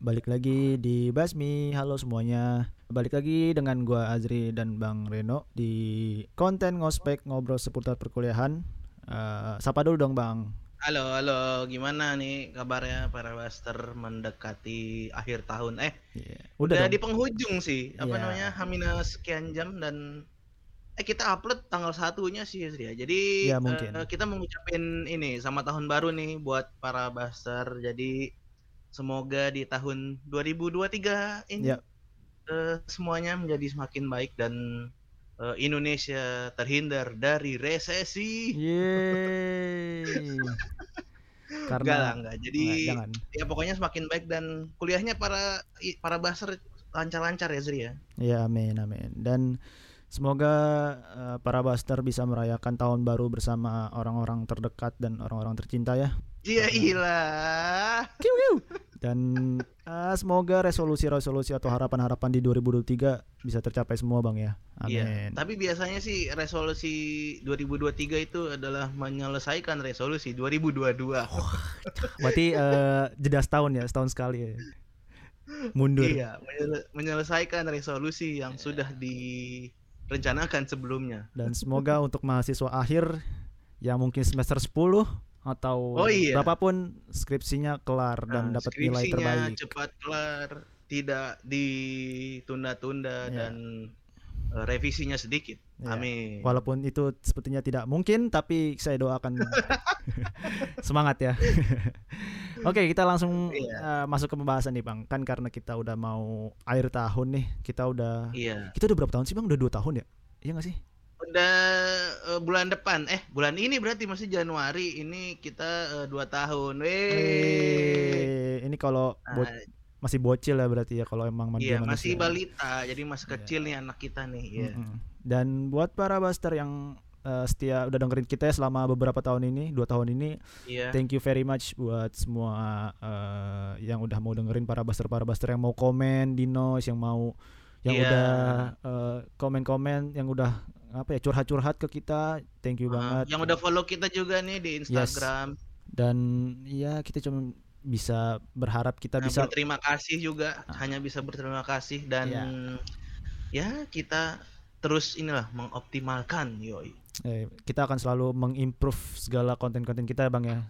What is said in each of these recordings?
balik lagi di Basmi. Halo semuanya. Balik lagi dengan gua Azri dan Bang Reno di konten ngospek ngobrol seputar perkuliahan. Eh, sapa dulu dong Bang. Halo, halo, gimana nih kabarnya para Buster mendekati akhir tahun? Eh, Iya. udah, Udah, di penghujung sih. Apa Iya. namanya? Hamina sekian jam dan eh kita upload tanggal satunya sih Azri ya. Jadi Ya, mungkin. eh, kita mengucapin ini sama tahun baru nih buat para Buster. Jadi semoga di tahun 2023 ini Ya. eh, semuanya menjadi semakin baik dan eh, Indonesia terhindar dari resesi. Yeay. Enggak lah, Karena enggak. Jadi Nggak, jangan. ya pokoknya semakin baik dan kuliahnya para para baser lancar-lancar ya Zri ya. Ya amin amin dan semoga eh, para Buster bisa merayakan tahun baru bersama orang-orang terdekat dan orang-orang tercinta ya. Iya ilah. Dan eh, semoga resolusi-resolusi atau harapan-harapan di 2023 bisa tercapai semua Bang ya. Iya. Amin. Tapi biasanya sih resolusi 2023 itu adalah menyelesaikan resolusi 2022. Berarti eh, jeda setahun ya, setahun sekali ya. Mundur. Iya, menyele- menyelesaikan resolusi yang sudah direncanakan sebelumnya. Dan semoga untuk mahasiswa akhir yang mungkin semester 10 atau Oh, iya. berapapun skripsinya kelar dan Nah, dapat nilai skripsinya terbaik. cepat kelar, tidak ditunda-tunda Iya. dan eh, revisinya sedikit. Iya. Amin. Walaupun itu sepertinya tidak mungkin, tapi saya doakan semangat ya. Oke, kita langsung Iya. eh, masuk ke pembahasan nih, Bang. Kan karena kita udah mau akhir tahun nih, kita udah Iya. kita udah berapa tahun sih, Bang? Udah dua tahun ya? Iya nggak sih? Udah eh, bulan depan, eh bulan ini berarti masih Januari ini kita eh, dua tahun. Weh. Eh, ini kalau bo- Nah, masih bocil ya berarti ya kalau emang iya masih balita, jadi masih Iya. kecil nih anak kita nih. Iya. Mm-mm. Dan buat para Buster yang eh, setia udah dengerin kita ya selama beberapa tahun ini, dua tahun ini, Iya. Thank you very much buat semua eh, yang udah mau dengerin para buster para buster yang mau komen di noise yang mau yang Iya. udah komen-komen yang udah apa ya curhat-curhat ke kita. Thank you Ah, banget. yang udah follow kita juga nih di Instagram. Dan ya kita cuma bisa berharap kita Nah, bisa berterima kasih juga, Ah. hanya bisa berterima kasih dan Iya. ya kita terus inilah mengoptimalkan yoi. eh, kita akan selalu mengimprove segala konten-konten kita ya Bang ya.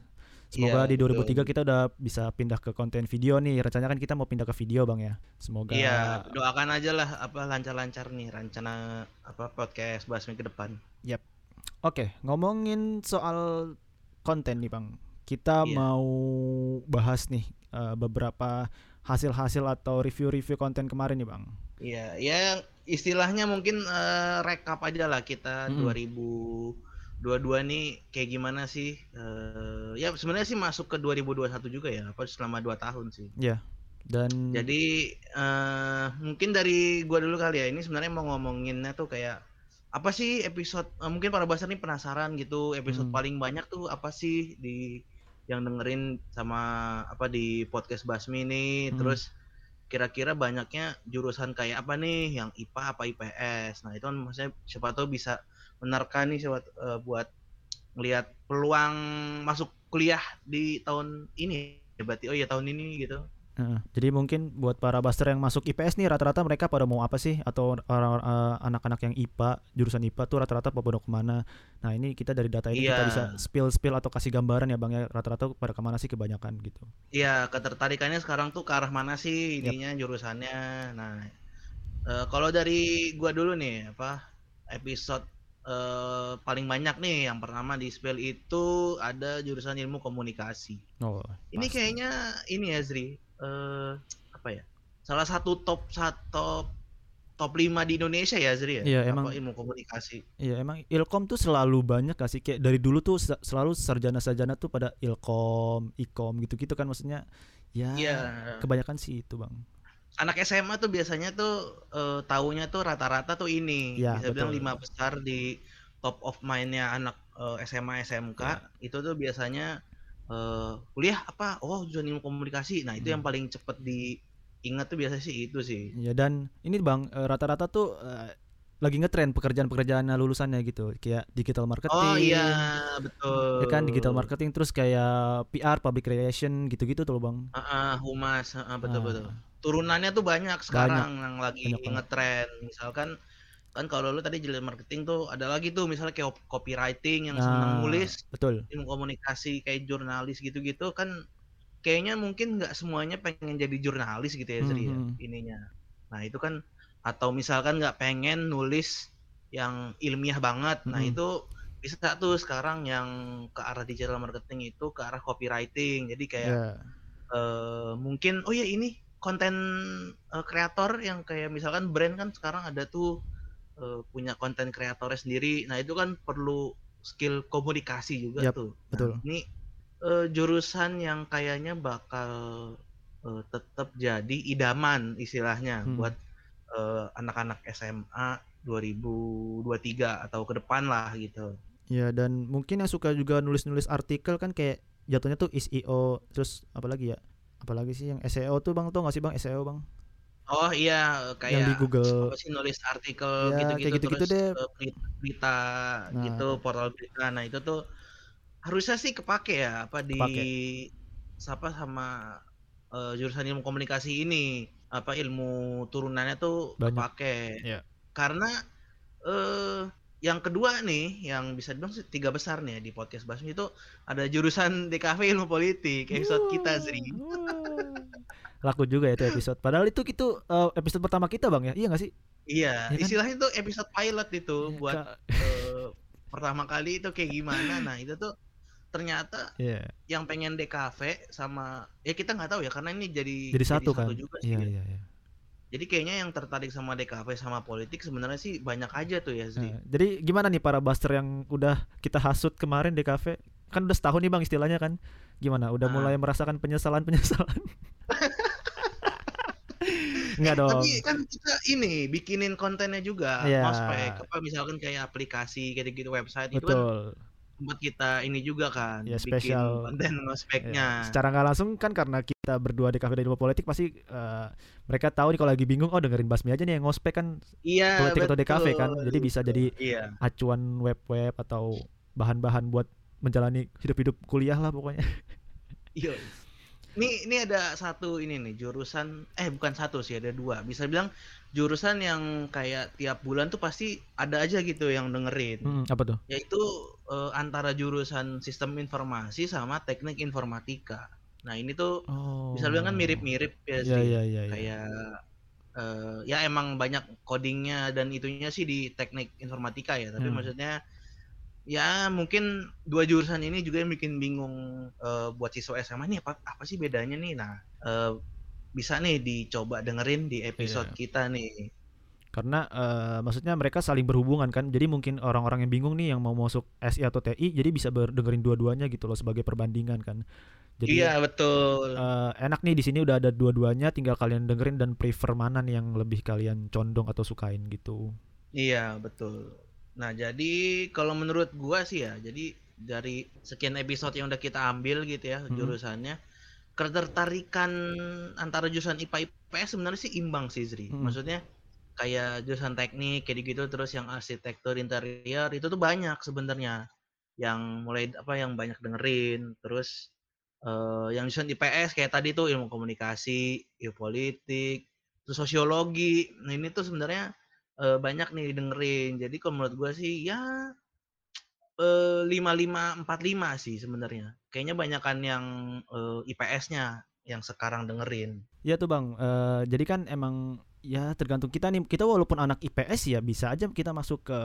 Semoga yeah, di 2003 betul. kita udah bisa pindah ke konten video nih. Rencananya kan kita mau pindah ke video, Bang ya. Semoga Iya, yeah, doakan aja lah apa lancar-lancar nih rencana apa podcast Basmi ke depan. Yap. Oke, okay, ngomongin soal konten nih, Bang. Kita yeah. mau bahas nih uh, beberapa hasil-hasil atau review-review konten kemarin nih, Bang. Iya, yeah, ya istilahnya mungkin eh, uh, rekap aja lah kita mm -hmm. 2000 dua-dua nih kayak gimana sih? Uh, ya sebenarnya sih masuk ke 2021 juga ya, apa selama dua tahun sih. ya Yeah. Dan jadi uh, mungkin dari gua dulu kali ya. Ini sebenarnya mau ngomonginnya tuh kayak apa sih episode uh, mungkin para bahasa nih penasaran gitu episode hmm. paling banyak tuh apa sih di yang dengerin sama apa di podcast Basmi ini hmm. terus kira-kira banyaknya jurusan kayak apa nih yang IPA apa IPS nah itu kan maksudnya siapa tahu bisa menerka nih siapa, eh, buat ngelihat peluang masuk kuliah di tahun ini ya berarti oh ya tahun ini gitu eh, jadi mungkin buat para buster yang masuk IPS nih rata-rata mereka pada mau apa sih atau orang eh, anak-anak yang IPA jurusan IPA tuh rata-rata pada ke mana? Nah ini kita dari data ini kita Iya. bisa spill-spill atau kasih gambaran ya Bang ya rata-rata pada ke mana sih kebanyakan gitu. Iya, ketertarikannya sekarang tuh ke arah mana sih ininya jurusannya. Nah, eh, kalau dari gua dulu nih, apa episode eh, paling banyak nih yang pertama di spell itu ada jurusan ilmu komunikasi. Oh, Ini pasti. kayaknya ini ya Zri, eh, apa ya? Salah satu top satu top 5 di Indonesia ya Zri ya? Iya, Apa, emang- ilmu komunikasi. Iya emang Ilkom tuh selalu banyak gak sih kayak dari dulu tuh se- selalu sarjana-sarjana tuh pada Ilkom, Ikom gitu-gitu kan maksudnya ya Iya. kebanyakan sih itu bang. Anak SMA tuh biasanya tuh eh, taunya tuh rata-rata tuh ini Iya, bisa bilang betul. lima besar di top of mind-nya anak eh, SMA SMK Iya. itu tuh biasanya eh, kuliah apa oh jurusan ilmu komunikasi nah itu Hmm. yang paling cepet diingat tuh biasanya sih itu sih Ya dan ini bang rata-rata tuh eh, lagi ngetren pekerjaan-pekerjaan lulusannya gitu kayak digital marketing Oh iya, betul. ya kan digital marketing terus kayak PR public relation gitu-gitu tuh loh bang Heeh, humas, heeh, betul Ah. betul. Turunannya tuh banyak sekarang yang lagi Banyak banget. ngetren. Misalkan kan kalau lu tadi digital marketing tuh ada lagi tuh misalnya kayak op- copywriting yang Nah, senang nulis, betul ilmu komunikasi kayak jurnalis gitu-gitu kan kayaknya mungkin nggak semuanya pengen jadi jurnalis gitu ya Zri ya, Mhm. ininya. Nah, itu kan atau misalkan nggak pengen nulis yang ilmiah banget. Nah, Mhm. itu bisa tuh sekarang yang ke arah digital marketing itu ke arah copywriting. Jadi kayak ya eh mungkin oh ya ini konten eh, kreator yang kayak misalkan brand kan sekarang ada tuh eh, punya konten kreatornya sendiri. Nah, itu kan perlu skill komunikasi juga Yap, tuh. Nah, betul. ini eh, jurusan yang kayaknya bakal eh, tetap jadi idaman istilahnya Hmm. buat eh, anak-anak SMA 2023 atau ke depan lah gitu. Ya dan mungkin yang suka juga nulis-nulis artikel kan kayak jatuhnya tuh SEO terus apalagi ya apalagi sih yang SEO tuh bang tuh nggak sih bang SEO bang Oh iya kayak yang di Google apa sih nulis artikel Ya, gitu-gitu kayak gitu-gitu terus deh. eh, berita, berita Nah. gitu portal berita nah itu tuh harusnya sih kepake ya apa di Kepake. siapa sama eh, jurusan ilmu komunikasi ini apa ilmu turunannya tuh Banyak. kepake Iya. karena eh yang kedua nih yang bisa dibilang sih tiga besar nih ya di podcast Basmi itu ada jurusan DKV ilmu politik episode kita Zri. laku juga ya itu episode. Padahal itu itu eh, episode pertama kita bang ya? Iya nggak sih? Iya Ya kan? istilahnya itu episode pilot itu Ya, buat eh, pertama kali itu kayak gimana. Nah itu tuh ternyata Iya, yang pengen DKV sama ya kita nggak tahu ya karena ini jadi jadi satu kan? juga sih iya ya. iya iya jadi kayaknya yang tertarik sama DKV sama politik sebenarnya sih banyak aja tuh ya Zri Nah, jadi gimana nih para buster yang udah kita hasut kemarin di kafe kan udah setahun nih bang istilahnya kan. Gimana? Udah Ah. mulai merasakan penyesalan penyesalan Enggak dong. tapi kan kita ini bikinin kontennya juga Iya. ospek apa misalkan kayak aplikasi kayak gitu website itu kan betul tempat kita ini juga kan Ya, bikin spesial. konten Ya, ngospeknya secara nggak langsung kan karena kita berdua di kafe dari ilmu politik pasti eh, mereka tahu nih kalau lagi bingung oh dengerin Basmi aja nih yang ngospek kan iya politik atau DKV kan betul. jadi bisa jadi iya acuan web-web atau bahan-bahan buat menjalani hidup-hidup kuliah lah pokoknya Iya. Ini ini ada satu ini nih jurusan eh bukan satu sih ada dua. Bisa bilang jurusan yang kayak tiap bulan tuh pasti ada aja gitu yang dengerin. Hmm, apa tuh Yaitu eh, antara jurusan sistem informasi sama teknik informatika. Nah, ini tuh oh bisa bilang kan mirip-mirip ya sih. iya iya iya. Kayak eh, ya emang banyak codingnya dan itunya sih di teknik informatika ya, tapi Hmm. maksudnya ya mungkin dua jurusan ini juga yang bikin bingung eh, buat siswa SMA ini apa apa sih bedanya nih. Nah, eh, bisa nih dicoba dengerin di episode Iya. kita nih. Karena eh, maksudnya mereka saling berhubungan kan jadi mungkin orang-orang yang bingung nih yang mau masuk SI atau TI jadi bisa dengerin dua-duanya gitu loh sebagai perbandingan kan jadi iya, betul. eh, enak nih di sini udah ada dua-duanya tinggal kalian dengerin dan prefer mana nih yang lebih kalian condong atau sukain gitu Iya, betul. Nah, jadi kalau menurut gua sih ya, jadi dari sekian episode yang udah kita ambil gitu ya Hmm. jurusannya, ketertarikan antara jurusan IPA IPS sebenarnya sih imbang sih Zri. Hmm. Maksudnya kayak jurusan teknik kayak gitu terus yang arsitektur interior itu tuh banyak sebenarnya yang mulai apa yang banyak dengerin terus eh, yang jurusan IPS kayak tadi tuh ilmu komunikasi, ilmu politik, terus sosiologi. Nah, ini tuh sebenarnya eh, banyak nih dengerin. Jadi kalau menurut gua sih ya eh, lima lima empat lima sih sebenarnya. Kayaknya banyakan yang eh, IPS-nya yang sekarang dengerin. ya tuh bang eh, jadi kan emang ya tergantung kita nih kita walaupun anak IPS ya bisa aja kita masuk ke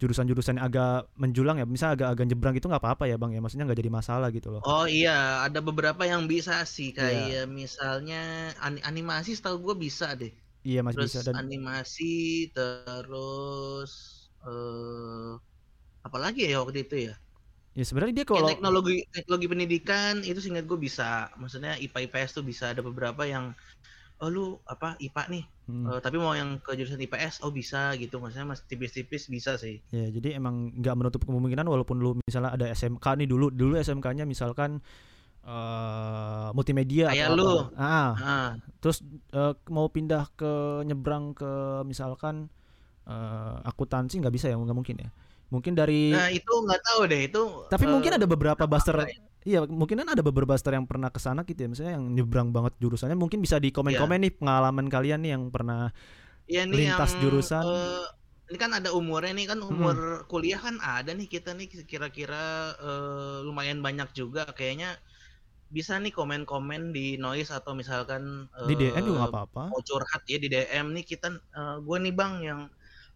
jurusan-jurusan yang agak menjulang ya misal agak-agak nyebrang gitu nggak apa-apa ya bang ya maksudnya nggak jadi masalah gitu loh Oh iya, ada beberapa yang bisa sih Iya. kayak misalnya ani- animasi setahu gua bisa deh. iya masih Terus bisa dan animasi terus eh apalagi ya waktu itu ya? ya sebenarnya dia Kayak kalau teknologi teknologi pendidikan itu seingat gue bisa. Maksudnya IPA IPS tuh bisa ada beberapa yang oh lu apa IPA nih, Hmm. eh, tapi mau yang ke jurusan IPS oh bisa gitu. Maksudnya masih tipis-tipis bisa sih. Ya, jadi emang nggak menutup kemungkinan walaupun lu misalnya ada SMK nih dulu, dulu SMK-nya misalkan eh multimedia Kayak atau lu. apa. Ah, Ah, terus eh, mau pindah ke nyebrang ke misalkan eh, akuntansi nggak bisa ya nggak mungkin ya mungkin dari Nah, itu nggak tahu deh itu. tapi eh, mungkin ada beberapa apa buster ya? Iya mungkin kan ada beberapa buster yang pernah ke sana gitu ya misalnya yang nyebrang banget jurusannya mungkin bisa di komen-komen Iya. nih pengalaman kalian nih yang pernah Iya nih lintas yang, jurusan. eh, ini kan ada umurnya nih kan umur kuliah kan ada nih kita nih kira-kira eh, lumayan banyak juga kayaknya bisa nih komen-komen di noise atau misalkan di DM juga eh, nggak apa-apa mau curhat ya di DM nih kita gue nih bang yang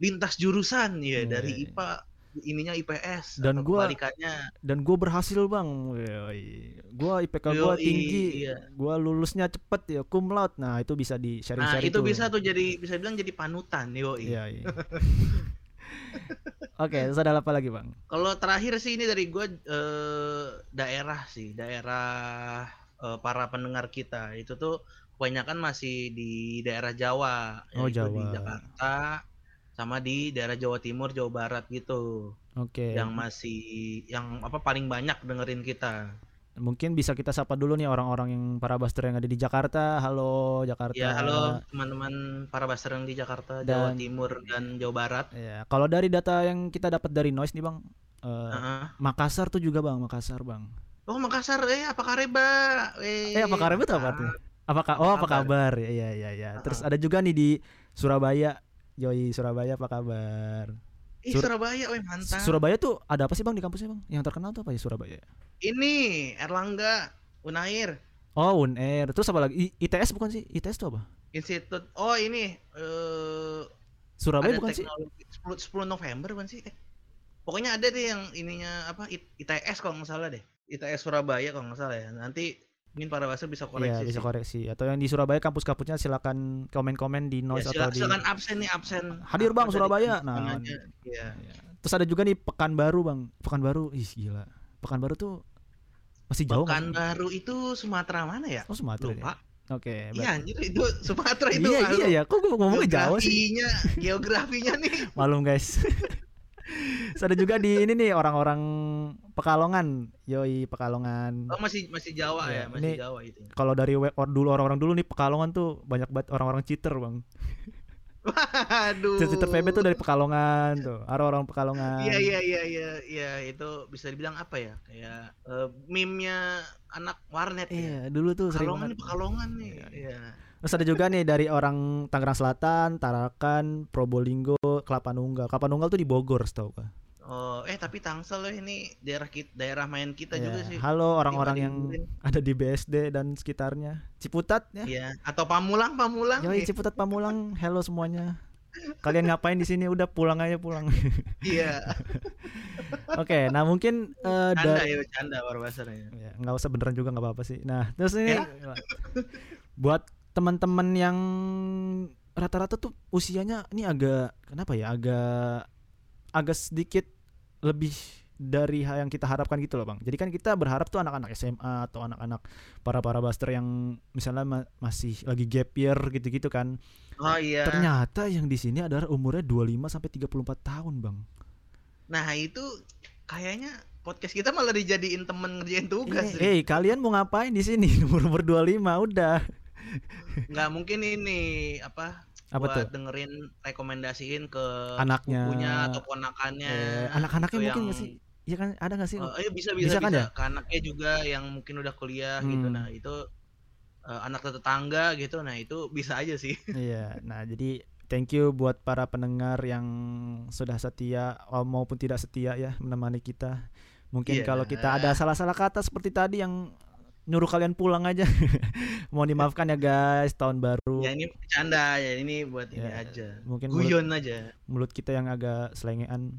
lintas jurusan ya Iya, dari iya. IPA ininya IPS Dan kebalikannya. dan gue berhasil bang. Gue IPK gue tinggi. iya. gue lulusnya cepet ya. Cum laude. Nah itu bisa di sharing nah sharing itu bisa tuh jadi bisa bilang jadi panutan yo iya iya. Oke terus ada apa lagi bang? Kalau terakhir sih ini dari gue eh, daerah sih, daerah eh, para pendengar kita. Itu tuh kebanyakan masih di daerah Jawa, Oh, yaitu di Jawa. Jakarta sama di daerah Jawa Timur, Jawa Barat gitu, oke yang masih yang apa paling banyak dengerin kita. mungkin bisa kita sapa dulu nih orang-orang yang para buster yang ada di Jakarta halo Jakarta Ya halo teman-teman para baster yang di Jakarta, Jawa Dan- Timur dan Jawa Barat. ya kalau dari data yang kita dapat dari noise nih bang eh, Heeh. Makassar tuh juga bang Makassar bang Oh Makassar, eh apa kareba? eh apa kabar itu apa artinya apa ka- oh apa kabar? kabar ya ya ya ya terus ada juga nih di Surabaya Yoi Surabaya apa kabar Ih Sur- Surabaya, weh mantap. Surabaya tuh ada apa sih bang di kampusnya bang yang terkenal tuh apa ya Surabaya Ini Erlangga Unair Oh Unair terus apa lagi I- ITS bukan sih ITS tuh apa Institut. Oh ini eh Surabaya bukan sih teknologi 10, 10 November bukan sih? Eh, pokoknya ada deh yang ininya apa ITS kalau nggak salah deh. ITS Surabaya kalau nggak salah ya. Nanti mungkin para bahasa bisa Iya koreksi. bisa sih. koreksi atau yang di Surabaya kampus-kampusnya silakan komen-komen di Ya, noise sila- atau di silakan absen nih absen. Hadir, Bang? Surabaya. Nah. Iya. terus ada juga nih Pekanbaru bang Pekanbaru ih gila Pekanbaru tuh masih jauh? Pekanbaru itu Sumatera mana ya? oh Sumatera ya? Lupa. oke Iya berarti- anjir itu Sumatera itu. iya iya ya kok gue ngomongnya Jawa sih Geografinya, geografinya nih. malum guys Terus ada juga di ini nih orang-orang Pekalongan yoi Pekalongan Oh masih masih Jawa Iya, ya, masih ini- Jawa itu. kalau dari or- dulu orang-orang dulu nih Pekalongan tuh banyak banget orang-orang cheater bang Aduh. cheater PB tuh dari Pekalongan tuh orang-orang Pekalongan Iya iya iya iya iya itu bisa dibilang apa ya kayak eh, meme-nya anak warnet ya. iya dulu tuh sering Pekalongan nih Pekalongan nih. Iya, Iya. Terus ada juga nih dari orang Tangerang Selatan, Tarakan, Probolinggo, Kelapa Nunggal. Kelapa Nunggal tuh di Bogor, setahu gua. Oh, eh tapi Tangsel ya ini daerah kita, daerah main kita Iya. juga sih. Halo orang-orang yang ada di BSD dan sekitarnya. Ciputat ya. Iya, atau Pamulang, Pamulang. Yoi. Ciputat Pamulang, hello semuanya. Kalian ngapain di sini? Udah pulang aja pulang. Iya. Oke, nah mungkin eh, Canda da- ya, canda ya, nggak usah beneran juga nggak apa-apa sih. Nah, terus ini Ya. buat teman-teman yang rata-rata tuh usianya ini agak kenapa ya? Agak agak sedikit lebih dari hal yang kita harapkan gitu loh, Bang. Jadi kan kita berharap tuh anak-anak SMA atau anak-anak para-para buster yang misalnya ma- masih lagi gap year gitu-gitu kan. Oh iya. Ternyata yang di sini adalah umurnya 25 sampai 34 tahun, Bang. Nah, itu kayaknya podcast kita malah dijadiin temen ngerjain tugas. Eh, hey, kalian mau ngapain di sini? Umur-umur 25 udah. Nggak mungkin ini apa Apa buat tuh? dengerin rekomendasiin ke Anaknya. sepupunya atau ponakannya Eh, anak-anaknya Itu mungkin yang- nggak sih? Iya kan ada nggak sih? Oh, iya bisa Bisa bisa kan bisa, ya? Ke anaknya juga yang mungkin udah kuliah gitu Hmm. nah itu eh, anak tetangga gitu nah itu bisa aja sih Iya. Nah, jadi thank you buat para pendengar yang sudah setia oh, maupun tidak setia ya menemani kita. Mungkin Iya. kalau kita ada salah-salah kata seperti tadi yang nyuruh kalian pulang aja. Mohon dimaafkan ya guys, tahun baru. ya ini bercanda ya ini buat ini Ya, aja Mungkin mulut, guyon aja mulut kita yang agak selengean.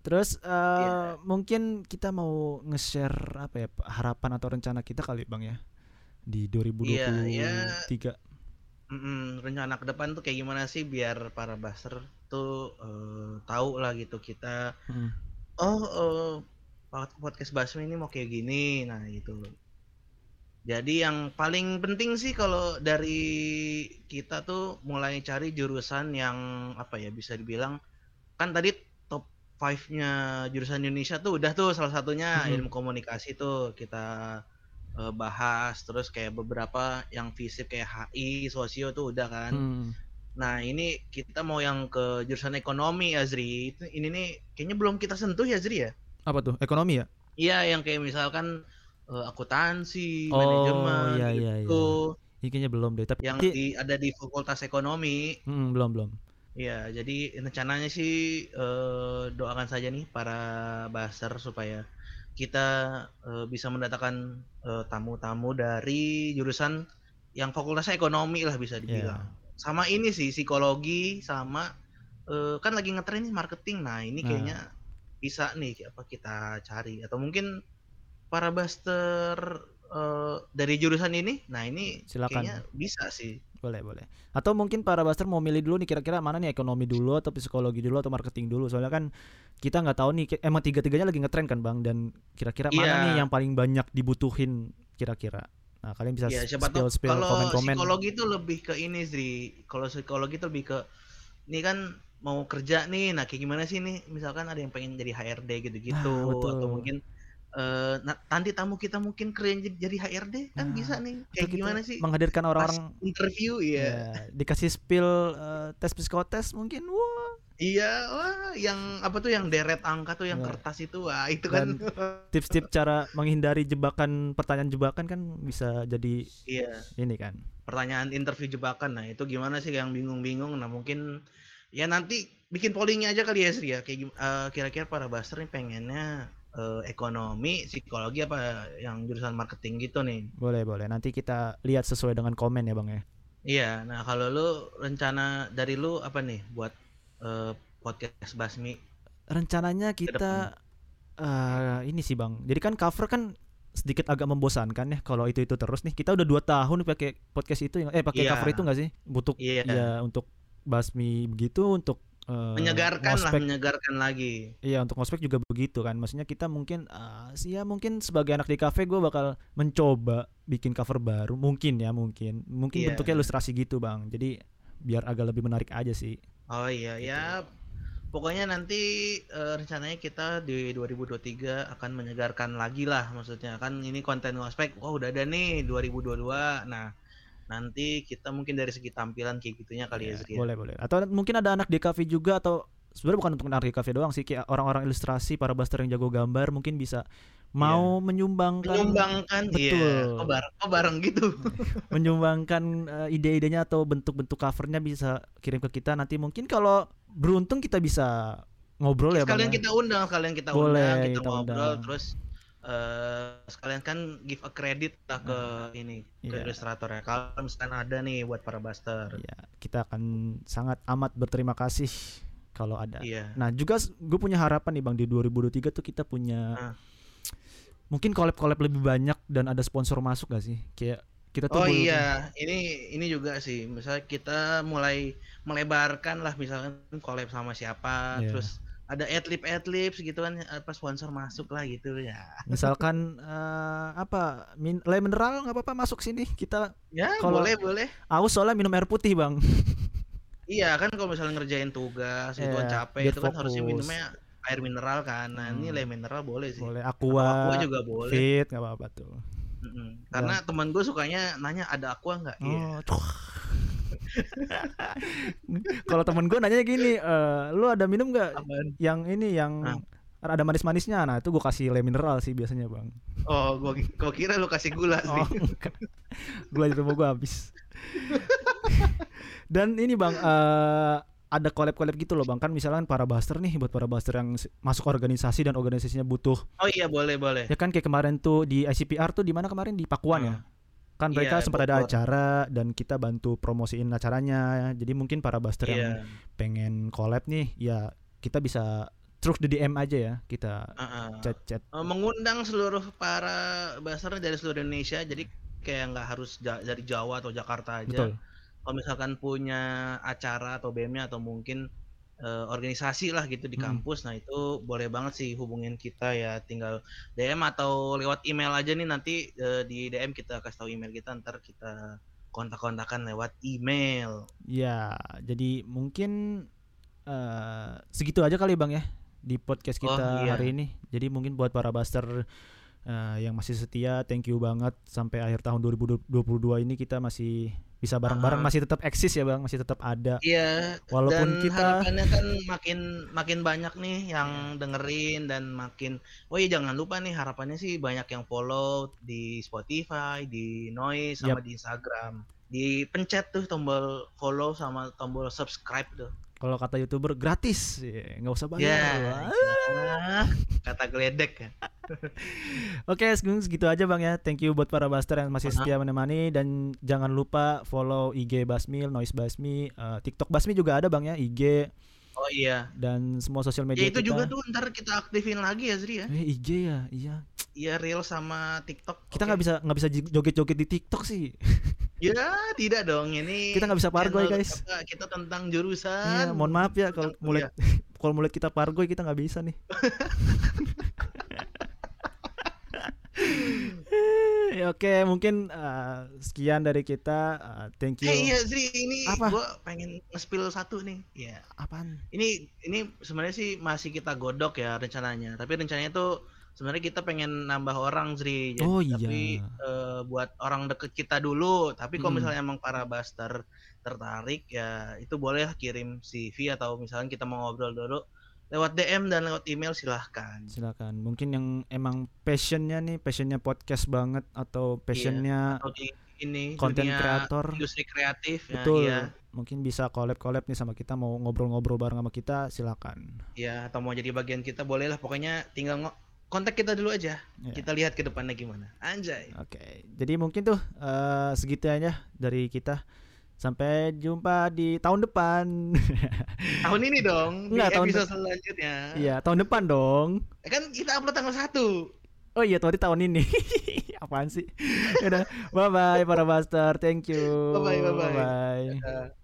Terus eh, Iya. mungkin kita mau nge-share apa ya harapan atau rencana kita kali Bang ya di 2023. Iya, ya. Mm-mm, rencana ke depan tuh kayak gimana sih biar para baser tuh eh, tahu lah gitu kita Mm. oh pod- podcast Basmi ini mau kayak gini nah itu jadi yang paling penting sih kalau dari kita tuh mulai cari jurusan yang apa ya bisa dibilang kan tadi top 5-nya jurusan Indonesia tuh udah tuh salah satunya Mhm. ilmu komunikasi tuh kita eh, bahas terus kayak beberapa yang fisik kayak HI, sosio tuh udah kan. Hmm. Nah, ini kita mau yang ke jurusan ekonomi Zri. Itu ini nih kayaknya belum kita sentuh ya, Zri ya? Apa tuh? Ekonomi ya? Iya, yang kayak misalkan eh, akuntansi, Oh, manajemen iya, iya, gitu. Ini kayaknya belum deh. Tapi Yang di ada di Fakultas Ekonomi. Hmm, belum belum. Iya, jadi rencananya sih eh, doakan saja nih para baser supaya kita eh, bisa mendatangkan eh, tamu-tamu dari jurusan yang fakultasnya ekonomi lah bisa dibilang. Sama ini sih psikologi sama eh, kan lagi ngetren nih marketing. Nah, ini Nah. kayaknya bisa nih apa kita cari atau mungkin para baster eh, dari jurusan ini. Nah, ini Silakan. kayaknya bisa sih. Boleh, boleh. Atau mungkin para baster mau milih dulu nih kira-kira mana nih ekonomi dulu atau psikologi dulu atau marketing dulu. Soalnya kan kita nggak tahu nih emang tiga-tiganya lagi ngetren kan, Bang, dan kira-kira mana Iya. nih yang paling banyak dibutuhin kira-kira. Nah, kalian bisa Iya, siapa tahu spill-spill kalau komen-komen. psikologi itu lebih ke ini sih. Kalau psikologi itu lebih ke ini kan mau kerja nih. Nah, kayak gimana sih nih? Misalkan ada yang pengen jadi HRD gitu-gitu Ah, betul. atau mungkin eh nah, nanti tamu kita mungkin keren jadi, HRD kan Nah, bisa nih. Kayak gimana sih? Menghadirkan orang-orang interview iya. ya, dikasih spill eh, tes psikotes mungkin. Wah. Iya, wah yang apa tuh yang deret angka tuh yang Nah. kertas itu. Wah, itu kan Tips-tips cara menghindari jebakan pertanyaan jebakan kan bisa jadi iya. ini kan. pertanyaan interview jebakan. Nah, itu gimana sih yang bingung-bingung? Nah, mungkin ya nanti bikin pollingnya aja kali ya, Sri ya. Kayak eh, kira-kira para baster nih pengennya eh, ekonomi, psikologi apa yang jurusan marketing gitu nih. Boleh, boleh. Nanti kita lihat sesuai dengan komen ya, Bang ya. Iya, nah kalau lu rencana dari lu apa nih buat eh, podcast Basmi? rencananya kita eh ini sih bang jadi kan cover kan sedikit agak membosankan ya kalau itu itu terus nih kita udah dua tahun pakai podcast itu eh pakai Iya. cover itu nggak sih untuk Iya. ya untuk basmi begitu untuk eh, Menyegarkan lah, ngospek. menyegarkan lagi. iya untuk ngospek juga begitu kan maksudnya kita mungkin sih ya mungkin sebagai anak di cafe gue bakal mencoba bikin cover baru mungkin ya mungkin mungkin Iya. bentuknya ilustrasi gitu bang jadi biar agak lebih menarik aja sih Oh iya, Gitu. ya pokoknya nanti eh, rencananya kita di 2023 akan menyegarkan lagi lah maksudnya kan ini konten ngospek wah udah ada nih 2022 nah nanti kita mungkin dari segi tampilan kayak gitunya kali ya, Iya, Zri ya. boleh boleh atau mungkin ada anak DKV juga atau sebenarnya bukan untuk anak DKV doang sih kayak orang-orang ilustrasi para buster yang jago gambar mungkin bisa mau menyumbangkan menyumbangkan iya Betul. kok bareng, kok bareng gitu menyumbangkan eh, ide-idenya atau bentuk-bentuk covernya bisa kirim ke kita nanti mungkin kalau beruntung kita bisa ngobrol ya bang sekalian ya. kita undang sekalian kita Boleh, undang kita, kita ngobrol undang. terus eh sekalian kan give a credit lah ke ini ke Iya. ilustrator ya kalau misalkan ada nih buat para buster Iya, kita akan sangat amat berterima kasih kalau ada iya Nah juga gue punya harapan nih bang di 2023 tuh kita punya Ah. mungkin collab-collab lebih banyak dan ada sponsor masuk gak sih? Kayak kita tuh Oh iya, ini ini juga sih. Misalnya kita mulai melebarkan lah misalkan collab sama siapa, Iya. terus ada adlib adlib gitu kan apa sponsor masuk lah gitu ya. Misalkan eh, apa min le mineral nggak apa-apa masuk sini kita Ya, Kalau- boleh boleh. aus soalnya minum air putih bang. Iya kan kalau misalnya ngerjain tugas itu kan Iya, capek itu kan harusnya minumnya air mineral kan. Nah, ini Hmm. le mineral boleh sih. Boleh Aqua aqua, juga boleh. fit nggak apa-apa tuh. Mm-mm. Karena teman gue sukanya nanya ada aqua nggak? Iya. Oh, tuh. Kalau temen gue nanya gini, eh, lu ada minum nggak Apaan? yang ini yang Ah. ada manis-manisnya? Nah itu gue kasih le mineral sih biasanya bang. Oh, gua, gua kira lu kasih gula Oh, sih. enggak. Gula di rumah gue habis. Dan ini bang, eh, ada collab-collab gitu loh bang. Kan misalkan para buster nih, buat para buster yang masuk organisasi dan organisasinya butuh. Oh iya, boleh boleh. Ya kan kayak kemarin tuh di ICPR tuh di mana kemarin di Pakuan ya. Kan mereka Iya, sempat ada acara dan kita bantu promosiin acaranya. Jadi mungkin para buster yang Iya. pengen collab nih, ya kita bisa terus di DM aja ya. Kita Heeh. chat-chat. Eh, mengundang seluruh para basar dari seluruh Indonesia jadi kayak nggak harus ja- dari Jawa atau Jakarta aja Betul. kalau misalkan punya acara atau BM-nya atau mungkin eh, organisasi lah gitu di Mm. kampus nah itu boleh banget sih hubungin kita ya tinggal DM atau lewat email aja nih nanti eh, di DM kita kasih tahu email kita ntar kita kontak-kontakan lewat email Ya, jadi mungkin eh segitu aja kali Bang ya di podcast Oh, kita iya. hari ini. Jadi mungkin buat para buster eh, yang masih setia, thank you banget sampai akhir tahun 2022 ini kita masih bisa bareng-bareng Heeh. masih tetap eksis ya bang masih tetap ada Iya, walaupun dan kita harapannya kan makin makin banyak nih yang dengerin dan makin oh iya jangan lupa nih harapannya sih banyak yang follow di Spotify, di Noise sama Yap. di Instagram. Dipencet tuh tombol follow sama tombol subscribe tuh. Kalau kata youtuber gratis Ya, nggak usah bayar Ya, Wah. ya, kata geledek ya. Oke, segitu segitu aja Bang ya. Thank you buat para Buster yang masih setia menemani dan jangan lupa follow IG Basmil, Noise Basmi, eh, TikTok Basmi juga ada Bang ya, IG Oh iya. dan semua sosial Ya media itu kita. juga tuh ntar kita aktifin lagi ya Zri ya. Eh, IG ya, iya. Iya Reel sama TikTok. Kita nggak bisa nggak bisa joget-joget di TikTok sih. Ya tidak dong ini. Kita nggak bisa pargoy, channel guys. Kita, kita tentang Iya, jurusan. mohon maaf ya kalau mulai kuliah. kalau mulai kita pargoy kita nggak bisa nih. Eh, Oke, mungkin eh, sekian dari kita. Eh, thank you. Eh iya Zri ini Apa? gua pengen nge-spill satu nih. Ya. Apaan? Ini ini sebenarnya sih masih kita godok ya rencananya. Tapi rencananya tuh sebenarnya kita pengen nambah orang Zri. Jadi- Oh, Tapi iya. eh, buat orang deket kita dulu. Tapi kalau Mm. misalnya emang para buster tertarik ya itu boleh kirim CV atau misalnya kita mau ngobrol dulu lewat DM dan lewat email silahkan. Silakan. Mungkin yang emang passionnya nih, passionnya podcast banget atau passionnya Atau di ini konten kreator. industri kreatif ya, Betul. iya. Mungkin bisa collab-collab nih sama kita mau ngobrol-ngobrol bareng sama kita, silakan. Ya, atau mau jadi bagian kita boleh lah. Pokoknya tinggal kontak kita dulu aja. Ya. Kita lihat ke depannya gimana. Anjay. Oke. Jadi mungkin tuh eh, segitu aja dari kita. Sampai jumpa di tahun depan. Tahun ini dong Enggak, di tahun episode selanjutnya. Iya, tahun depan dong. Kan kita upload tanggal 1. Oh iya, tadi tahun ini. Apaan sih? Udah, bye bye para master. Thank you. Bye-bye, bye-bye.